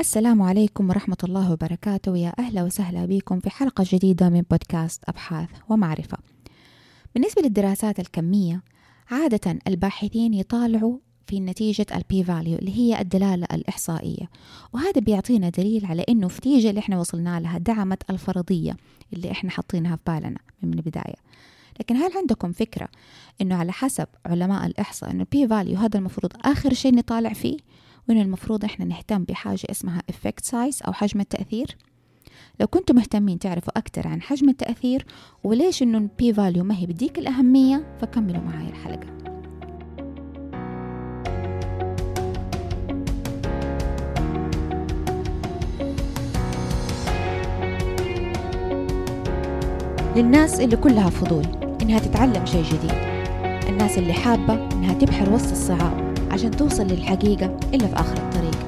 السلام عليكم ورحمة الله وبركاته. يا أهلا وسهلا بكم في حلقة جديدة من بودكاست أبحاث ومعرفة. بالنسبة للدراسات الكمية عادة الباحثين يطالعوا في نتيجة ال p value اللي هي الدلالة الإحصائية. وهذا بيعطينا دليل على إنه النتيجة اللي إحنا وصلنا لها دعمت الفرضية اللي إحنا حاطينها في بالنا من البداية. لكن هل عندكم فكرة إنه على حسب علماء الإحصاء إنه ال p value هذا المفروض آخر شيء نطالع فيه؟ وإنه المفروض إحنا نهتم بحاجة اسمها effect size أو حجم التأثير؟ لو كنتم مهتمين تعرفوا أكثر عن حجم التأثير وليش إنه ال p value ما هي بديك الأهمية فكملوا معي الحلقة. للناس اللي كلها فضول إنها تتعلم شيء جديد. الناس اللي حابة إنها تبحر وسط الصعاب. عشان توصل للحقيقة إلا في آخر الطريق.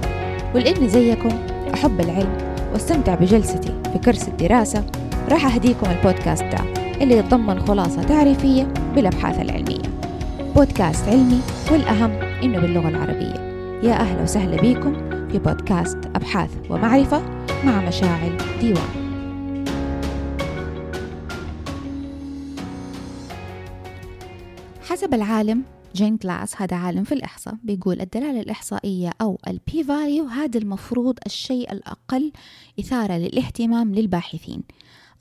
ولأني زيكم أحب العلم وأستمتع بجلستي في كرس الدراسة راح أهديكم البودكاست ده اللي يتضمن خلاصة تعريفية بالأبحاث العلمية. بودكاست علمي والأهم إنه باللغة العربية. يا أهلا وسهلا بكم في بودكاست أبحاث ومعرفة مع مشاعل ديوان. حسب العالم جين جلاس هذا عالم في الإحصاء بيقول الدلالة الإحصائية أو ال p value هذا المفروض الشيء الأقل إثارة للاهتمام للباحثين.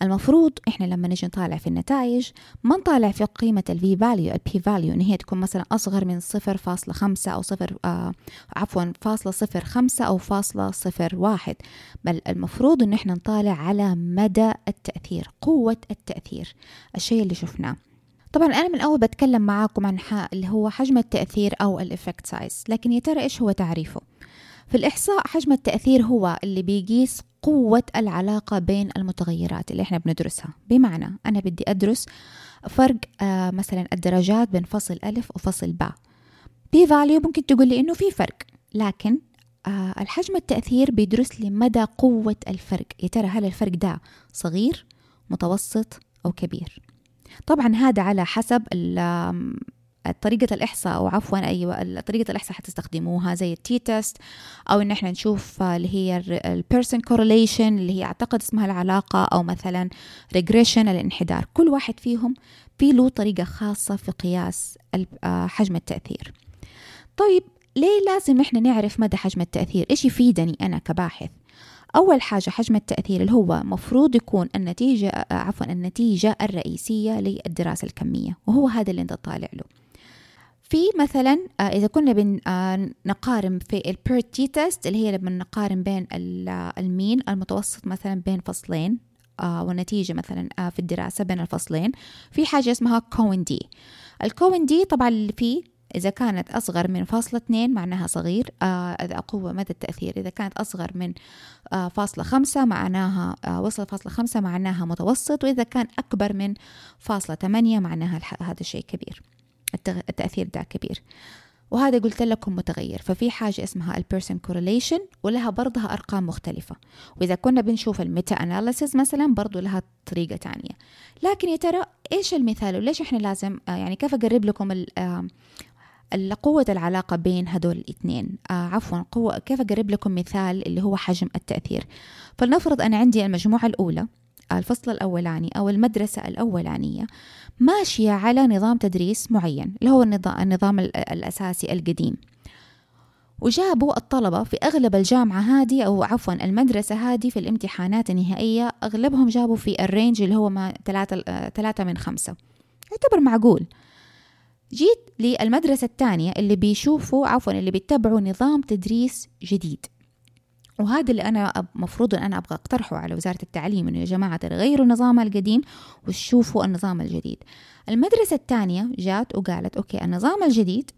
المفروض إحنا لما نجي نطالع في النتائج ما نطالع في قيمة ال p value ال p value إن هي تكون مثلا أصغر من صفر فاصلة خمسة أو صفر آه عفوا فاصلة صفر خمسة أو فاصلة صفر واحد. بل المفروض إن إحنا نطالع على مدى التأثير قوة التأثير. الشيء اللي شفناه. طبعا أنا من أول بتكلم معاكم عن اللي هو حجم التأثير أو ال effect size لكن يا ترى إيش هو تعريفه؟ في الإحصاء حجم التأثير هو اللي بيقيس قوة العلاقة بين المتغيرات اللي إحنا بندرسها. بمعنى أنا بدي أدرس فرق آه مثلا الدرجات بين فصل ألف وفصل باء. p value ممكن تقول لي إنه في فرق لكن آه الحجم التأثير بيدرس لي مدى قوة الفرق. يا ترى هل الفرق ده صغير متوسط أو كبير؟ طبعا هذا على حسب طريقة الإحصاء أو عفوا أيوة طريقة الإحصاء حتستخدموها زي ال t test أو إن إحنا نشوف اللي هي ال Pearson correlation اللي هي أعتقد اسمها العلاقة أو مثلا regression الانحدار. كل واحد فيهم في له طريقة خاصة في قياس آه، حجم التأثير. طيب ليه لازم إحنا نعرف مدى حجم التأثير؟ إيش يفيدني أنا كباحث؟ أول حاجة حجم التأثير اللي هو مفروض يكون النتيجة عفوا النتيجة الرئيسية للدراسة الكمية وهو هذا اللي أنت طالع له. في مثلا آه، إذا كنا بنقارن آه، في ال paired t test اللي هي لما نقارن بين ال mean المتوسط مثلا بين فصلين آه، والنتيجة مثلا في الدراسة بين الفصلين. في حاجة اسمها Cohen's d ال Cohen's d طبعا اللي فيه إذا كانت أصغر من فاصلة اثنين معناها صغير آه قوة مدى التأثير. إذا كانت أصغر من آه فاصلة خمسة معناها آه وصل فاصلة خمسة معناها متوسط وإذا كان أكبر من فاصلة ثمانية معناها هذا الشيء كبير. التأثير ده كبير. وهذا قلت لكم متغير ففي حاجة اسمها ال Pearson correlation ولها برضها أرقام مختلفة. وإذا كنا بنشوف ال meta analysis مثلا برضو لها طريقة تانية. لكن يا ترى إيش المثال وليش إحنا لازم آه، يعني كيف أقرب لكم قوة العلاقة بين هدول الاثنين. آه عفوا قوة كيف أقرب لكم مثال اللي هو حجم التأثير؟ فلنفرض أنا عندي المجموعة الأولى الفصل الأولاني أو المدرسة الأولانية ماشية على نظام تدريس معين اللي هو النظام, الأساسي القديم. وجابوا الطلبة في أغلب الجامعة هذه أو عفوا المدرسة هذه في الامتحانات النهائية أغلبهم جابوا في الرينج اللي هو ما ثلاثة ثلاثة من خمسة. يعتبر معقول. جيت للمدرسة الثانية اللي بيشوفوا عفوا اللي بيتبعوا نظام تدريس جديد. وهذا اللي أنا مفروض أن أنا أبغى أقترحه على وزارة التعليم إنه يا جماعة تغيروا النظام القديم وشوفوا النظام الجديد. المدرسة الثانية جات وقالت okay النظام الجديد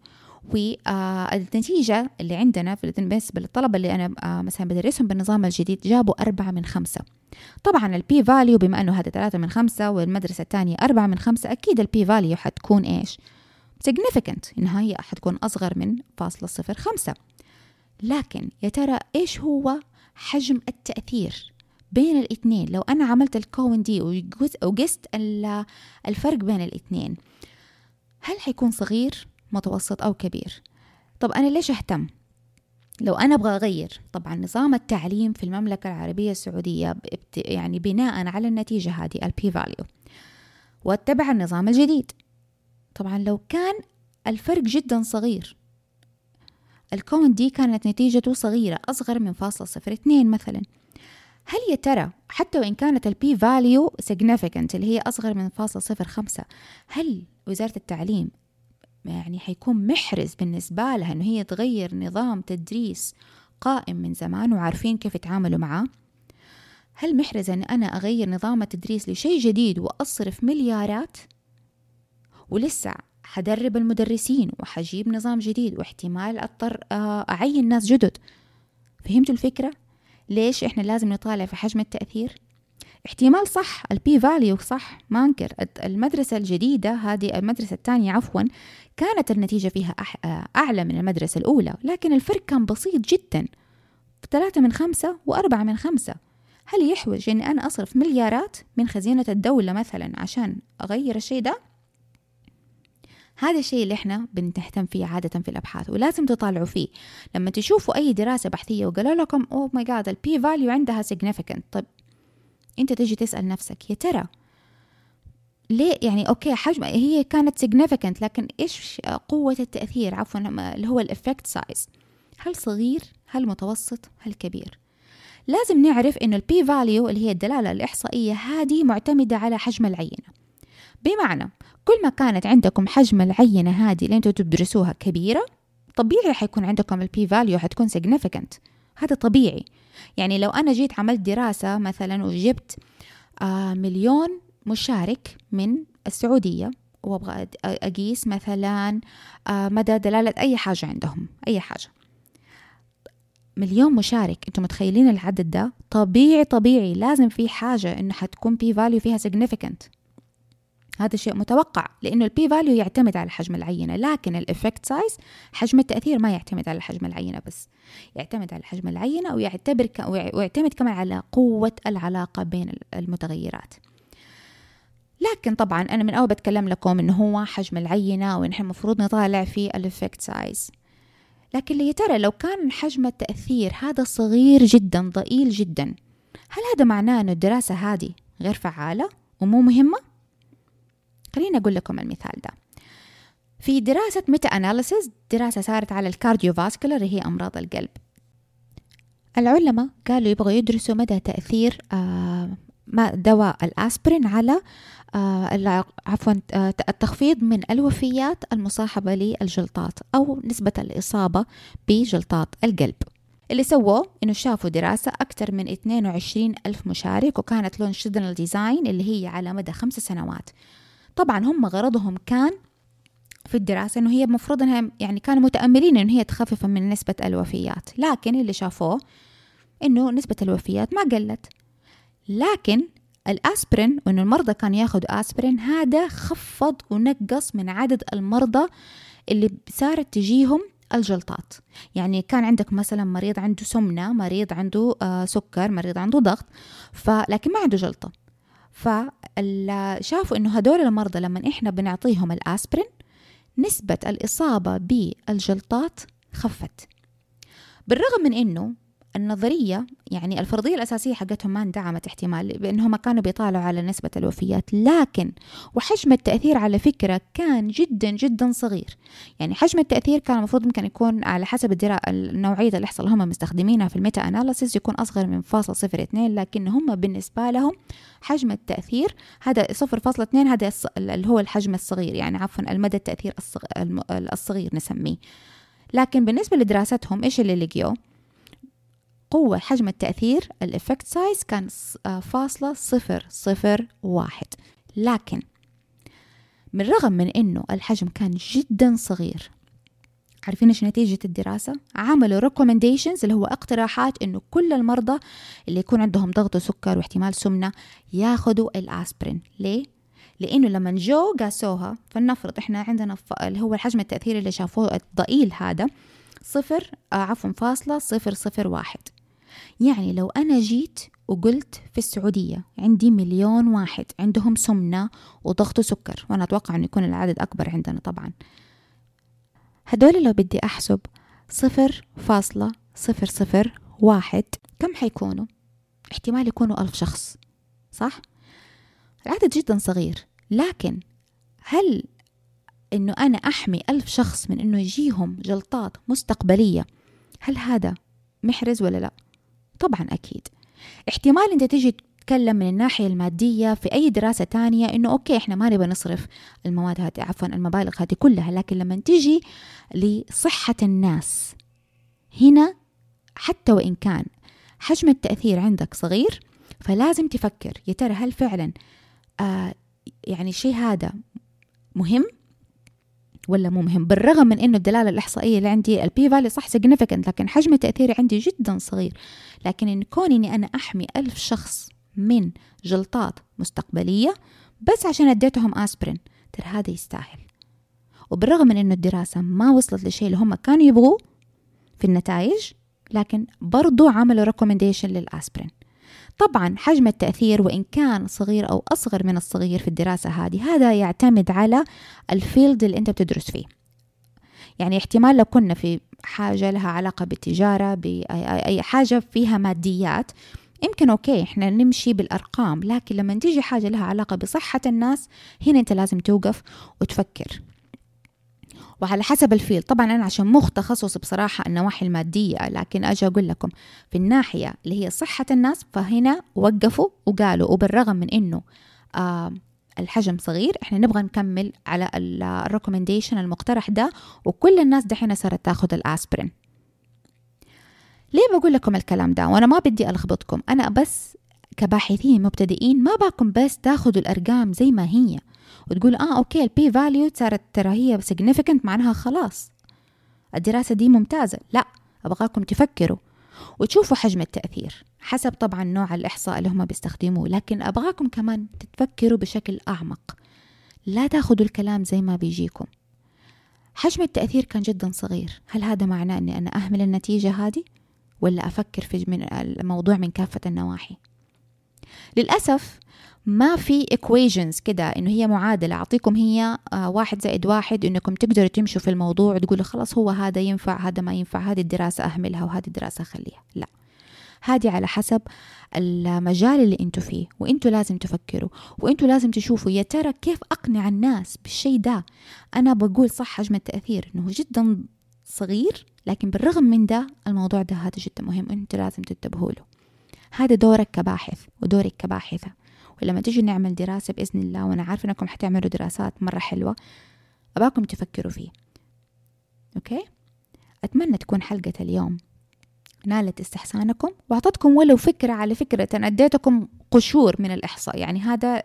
والنتيجة اللي عندنا بالنسبة للطلبة اللي أنا آه، مثلا بدرسهم بالنظام الجديد جابوا أربعة من خمسة. طبعا ال p value بما أنه هذا ثلاثة من خمسة والمدرسة الثانية أربعة من خمسة أكيد ال p value حتكون إيش؟ Significant. إنها هي حتكون أصغر من فاصلة صفر خمسة. لكن يا ترى إيش هو حجم التأثير بين الاثنين؟ لو أنا عملت ال Cohen's d وقست الفرق بين الاثنين هل حيكون صغير متوسط أو كبير؟ طب أنا ليش أهتم؟ لو أنا أبغى أغير طبعا نظام التعليم في المملكة العربية السعودية يعني بناء على النتيجة هذه ال p value واتبع النظام الجديد. طبعا لو كان الفرق جدا صغير الكون دي كانت نتيجته صغيرة أصغر من فاصلة صفر اثنين مثلا. هل يا ترى حتى وإن كانت ال p value significant اللي هي أصغر من فاصلة صفر خمسة هل وزارة التعليم يعني حيكون محرز بالنسبة لها إنه هي تغير نظام تدريس قائم من زمان وعارفين كيف يتعاملوا معاه؟ هل محرز أن أنا أغير نظام التدريس لشيء جديد وأصرف مليارات؟ ولسه حدرب المدرسين وحجيب نظام جديد واحتمال أضطر آه، أعين ناس جدد فهمتوا الفكرة؟ ليش إحنا لازم نطالع في حجم التأثير؟ احتمال صح ال p value صح ما انكر المدرسة الجديدة هذه المدرسة الثانية عفوا كانت النتيجة فيها أعلى من المدرسة الأولى لكن الفرق كان بسيط جدا ثلاثة من خمسة وأربعة من خمسة هل يحوج أني أنا أصرف مليارات من خزينة الدولة مثلا عشان أغير الشيء ده؟ هذا الشيء اللي إحنا بنهتم فيه عادة في الأبحاث ولازم تطالعوا فيه. لما تشوفوا أي دراسة بحثية وقالوا لكم oh my God ال p value عندها significant. طيب أنت تيجي تسأل نفسك يا ترى ليه؟ يعني okay حجم هي كانت significant لكن إيش قوة التأثير؟ عفوا اللي هو ال effect size هل صغير؟ هل متوسط؟ هل كبير؟ لازم نعرف إنه ال p value اللي هي الدلالة الإحصائية هذه معتمدة على حجم العينة. بمعنى كل ما كانت عندكم حجم العينة هذه اللي أنتم تدرسوها كبيرة طبيعي حيكون عندكم ال p value حتكون significant. هذا طبيعي. يعني لو أنا جيت عملت دراسة مثلا وجبت آه مليون مشارك من السعودية وأبغى أقيس مثلا آه مدى دلالة أي حاجة عندهم أي حاجة. مليون مشارك أنتم متخيلين العدد ده؟ طبيعي طبيعي. لازم في حاجة إنه حتكون p value فيها significant. هذا شيء متوقع لأنه ال p value يعتمد على حجم العينة لكن ال effect size حجم التأثير ما يعتمد على حجم العينة بس يعتمد على حجم العينة ويعتبر ك... ويعتمد كمان على قوة العلاقة بين المتغيرات. لكن طبعا أنا من أول بتكلم لكم إنه هو حجم العينة ونحن المفروض نطالع في ال effect size لكن يا ترى لو كان حجم التأثير هذا صغير جدا ضئيل جدا هل هذا معناه إنه الدراسة هذه غير فعالة ومو مهمة؟ خليني أقول لكم المثال ده. في دراسة meta-analysis دراسة صارت على ال cardiovascular هي أمراض القلب. العلماء قالوا يبغوا يدرسوا مدى تأثير آه دواء الأسبرين على آه عفوا آه التخفيض من الوفيات المصاحبة للجلطات أو نسبة الإصابة بجلطات القلب. اللي سووه إنه شافوا دراسة أكثر من 22 ألف مشارك وكانت لونشدنال ديزاين اللي هي على مدى خمس سنوات. طبعا هم غرضهم كان في الدراسة إنه هي المفروض إنها يعني كانوا متأملين إنه هي تخفف من نسبة الوفيات. لكن اللي شافوه إنه نسبة الوفيات ما قلت. لكن الأسبرين وإنه المرضى كانوا ياخذوا أسبرين هذا خفض ونقص من عدد المرضى اللي صارت تجيهم الجلطات. يعني كان عندك مثلا مريض عنده سمنة مريض عنده آه سكر مريض عنده ضغط فلكن ما عنده جلطة. فشافوا إنه هدول المرضى لما إحنا بنعطيهم الأسبرين نسبة الإصابة بالجلطات خفت. بالرغم من إنه النظرية يعني الفرضية الأساسية حقتهم ما اندعمت احتمال بأنهم كانوا بيطالعوا على نسبة الوفيات. لكن وحجم التأثير على فكرة كان جدا جدا صغير. يعني حجم التأثير كان المفروض ممكن يكون على حسب الدراسة النوعية اللي هم مستخدمينها في ال meta-analysis يكون أصغر من فاصل صفر اثنين لكن هم بالنسبة لهم حجم التأثير هذا صفر فاصلة اثنين هذا اللي هو الحجم الصغير يعني عفوا المدى التأثير الصغير نسميه. لكن بالنسبة لدراستهم إيش اللي لقيوه؟ قوة حجم التأثير ال effect size كان آه، فاصلة صفر صفر واحد لكن من رغم من إنه الحجم كان جدا صغير عارفين إيش نتيجة الدراسة؟ عملوا recommendations اللي هو اقتراحات إنه كل المرضى اللي يكون عندهم ضغط وسكر واحتمال سمنة ياخذوا الأسبرين، ليه؟ لإنه لما جو قاسوها فلنفرض إحنا عندنا اللي هو الحجم التأثير اللي شافوه الضئيل هذا صفر آه عفوا فاصلة صفر صفر واحد يعني لو أنا جيت وقلت في السعودية عندي مليون واحد عندهم سمنة وضغط سكر وأنا أتوقع أن يكون العدد أكبر عندنا طبعا هدول لو بدي أحسب صفر فاصلة صفر صفر واحد كم حيكونوا؟ احتمال يكونوا ألف شخص صح؟ العدد جدا صغير لكن هل إنه أنا أحمي ألف شخص من إنه يجيهم جلطات مستقبلية هل هذا محرز ولا لا طبعا أكيد. احتمال أنت تيجي تتكلم من الناحية المادية في أي دراسة تانية إنه أوكي إحنا ما نبغى نصرف المواد هذه عفوا المبالغ هذه كلها لكن لما تيجي لصحة الناس هنا حتى وإن كان حجم التأثير عندك صغير فلازم تفكر يا ترى هل فعلا آه يعني الشيء هذا مهم؟ ولا مو مهم. بالرغم من إنه الدلالة الإحصائية اللي عندي ال p value صح significant لكن حجم تأثيري عندي جدا صغير. لكن إن كوني إني أنا أحمي ألف شخص من جلطات مستقبلية بس عشان أديتهم اسبرين ترى هذا يستاهل. وبالرغم من إنه الدراسة ما وصلت للشيء اللي هم كانوا يبغوه في النتائج لكن برضو عملوا recommendation للاسبرين طبعا حجم التأثير وإن كان صغير أو أصغر من الصغير في الدراسة هذه هذا يعتمد على ال field اللي أنت بتدرس فيه. يعني احتمال لو كنا في حاجة لها علاقة بالتجارة بأي حاجة فيها ماديات يمكن okay إحنا نمشي بالأرقام لكن لما تيجي حاجة لها علاقة بصحة الناس هنا أنت لازم توقف وتفكر. وعلى حسب ال field. طبعا أنا عشان مو تخصصي بصراحة النواحي المادية لكن أجي أقول لكم في الناحية اللي هي صحة الناس فهنا وقفوا وقالوا وبالرغم من إنه آه الحجم صغير إحنا نبغى نكمل على ال recommendation المقترح ده وكل الناس دحين صارت تاخذ الأسبرين. ليه بقول لكم الكلام ده؟ وأنا ما بدي ألخبطكم. أنا بس كباحثين مبتدئين ما أبغاكم بس تاخذوا الأرقام زي ما هي. وتقول آه okay ال p value صارت ترى هي significant معناها خلاص. الدراسة دي ممتازة. لا أبغاكم تفكروا وتشوفوا حجم التأثير حسب طبعا نوع الإحصاء اللي هم بيستخدموه. لكن أبغاكم كمان تفكروا بشكل أعمق. لا تاخذوا الكلام زي ما بيجيكم. حجم التأثير كان جدا صغير. هل هذا معناه أني أنا أهمل النتيجة هذه؟ ولا أفكر في من الموضوع من كافة النواحي؟ للأسف ما في equations كده إنه هي معادلة. أعطيكم هي آه، واحد زائد واحد إنكم تقدروا تمشوا في الموضوع وتقولوا خلاص هو هذا ينفع هذا ما ينفع هذه الدراسة أهملها وهذه الدراسة أخليها. لا. هذه على حسب المجال اللي أنتوا فيه وأنتوا لازم تفكروا وأنتوا لازم تشوفوا يا ترى كيف أقنع الناس بالشيء ده. أنا بقول صح حجم التاثير إنه جدا صغير لكن بالرغم من ده الموضوع ده هذا جدا مهم أنتوا لازم تنتبهوا له. هذا دورك كباحث ودورك كباحثة. ولما تيجي نعمل دراسة بإذن الله وأنا عارفة أنكم حتعملوا دراسات مرة حلوة أباكم تفكروا فيه. okay؟ أتمنى تكون حلقة اليوم نالت استحسانكم وأعطتكم ولو فكرة على فكرة أنا أديتكم قشور من الإحصاء. يعني هذا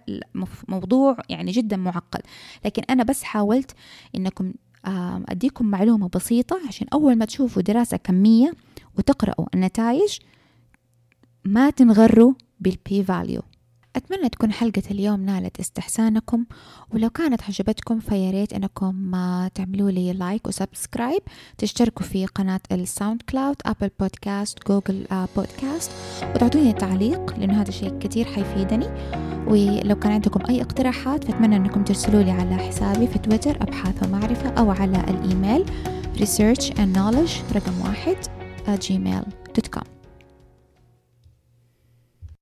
موضوع يعني جدا معقد. لكن أنا بس حاولت إنكم أديكم معلومة بسيطة عشان أول ما تشوفوا دراسة كمية وتقرأوا النتائج ما تنغروا بال p value أتمنى تكون حلقة اليوم نالت استحسانكم ولو كانت عجبتكم فياريت أنكم تعملوا لي like و subscribe. تشتركوا في قناة ال SoundCloud Apple Podcast Google Podcast وتعطوني تعليق لأنه هذا شيء كتير حيفيدني. ولو كان عندكم أي اقتراحات فأتمنى أنكم ترسلوا لي على حسابي في تويتر أبحاث ومعرفة أو على ال email research and knowledge رقم واحد gmail.com